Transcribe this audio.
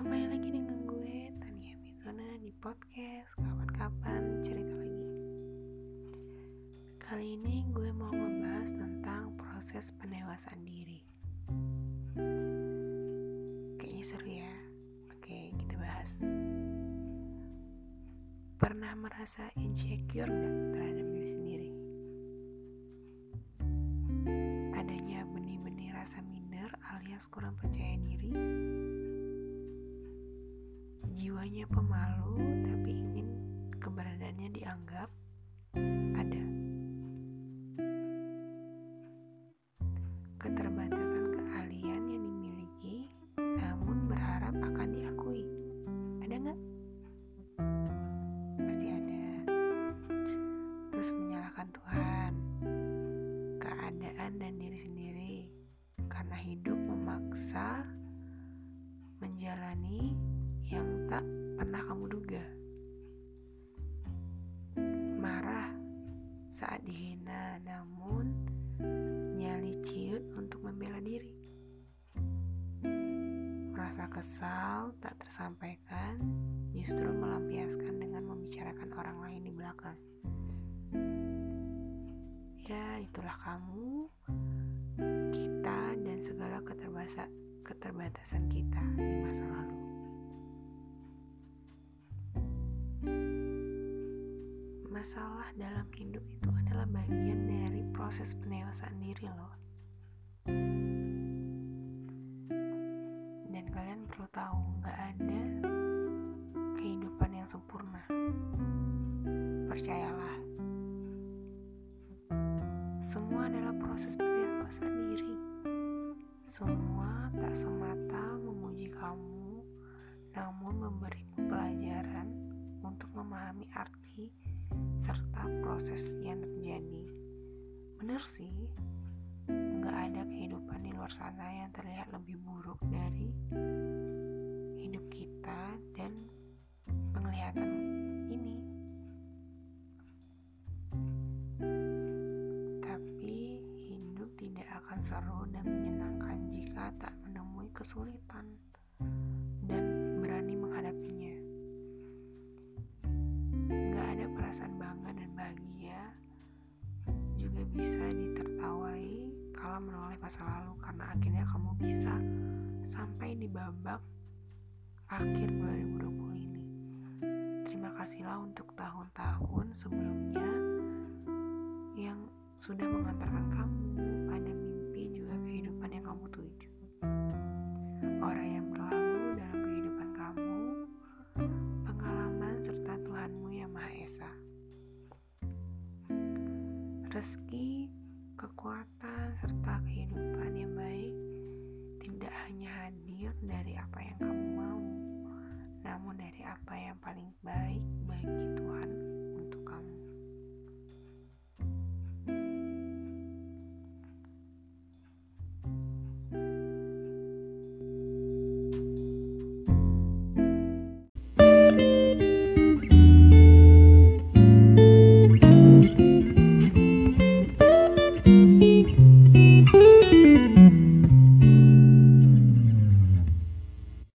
kembali lagi dengan gue Tania Megona di podcast kapan-kapan cerita lagi. Kali ini gue mau membahas tentang proses pendewasaan diri. Kayaknya seru ya. Oke kita bahas. Pernah merasa insecure gak terhadap diri sendiri? Adanya benih-benih rasa minder alias kurang percaya diri? Jiwanya pemalu tapi ingin keberadaannya dianggap ada. Keterbatasan keahlian yang dimiliki namun berharap akan diakui. Ada nggak? Pasti ada. Terus menyalahkan Tuhan, keadaan dan diri sendiri karena hidup memaksa menjalani yang tak pernah kamu duga. Marah saat dihina namun nyali ciut untuk membela diri. Merasa kesal tak tersampaikan justru melampiaskan dengan membicarakan orang lain di belakang. Ya, itulah kamu, kita dan segala keterbatasan keterbatasan kita di masa lalu. Masalah dalam hidup itu adalah bagian dari proses pendewasaan diri loh. Dan kalian perlu tahu nggak ada kehidupan yang sempurna. Percayalah. Semua adalah proses pendewasaan diri. Semua tak semata memuji kamu, namun memberimu pelajaran untuk memahami arti proses yang terjadi. Bener sih, nggak ada kehidupan di luar sana yang terlihat lebih buruk dari hidup kita dan penglihatan ini. Tapi hidup tidak akan seru dan menyenangkan jika tak menemui kesulitan juga bisa ditertawai kalau menoleh masa lalu karena akhirnya kamu bisa sampai di babak akhir 2020 ini. Terima kasihlah untuk tahun-tahun sebelumnya yang sudah mengantarkan kamu Meski kekuatan serta kehidupan yang baik tidak hanya hadir dari apa yang kamu mau, namun dari apa yang paling baik bagi Tuhan.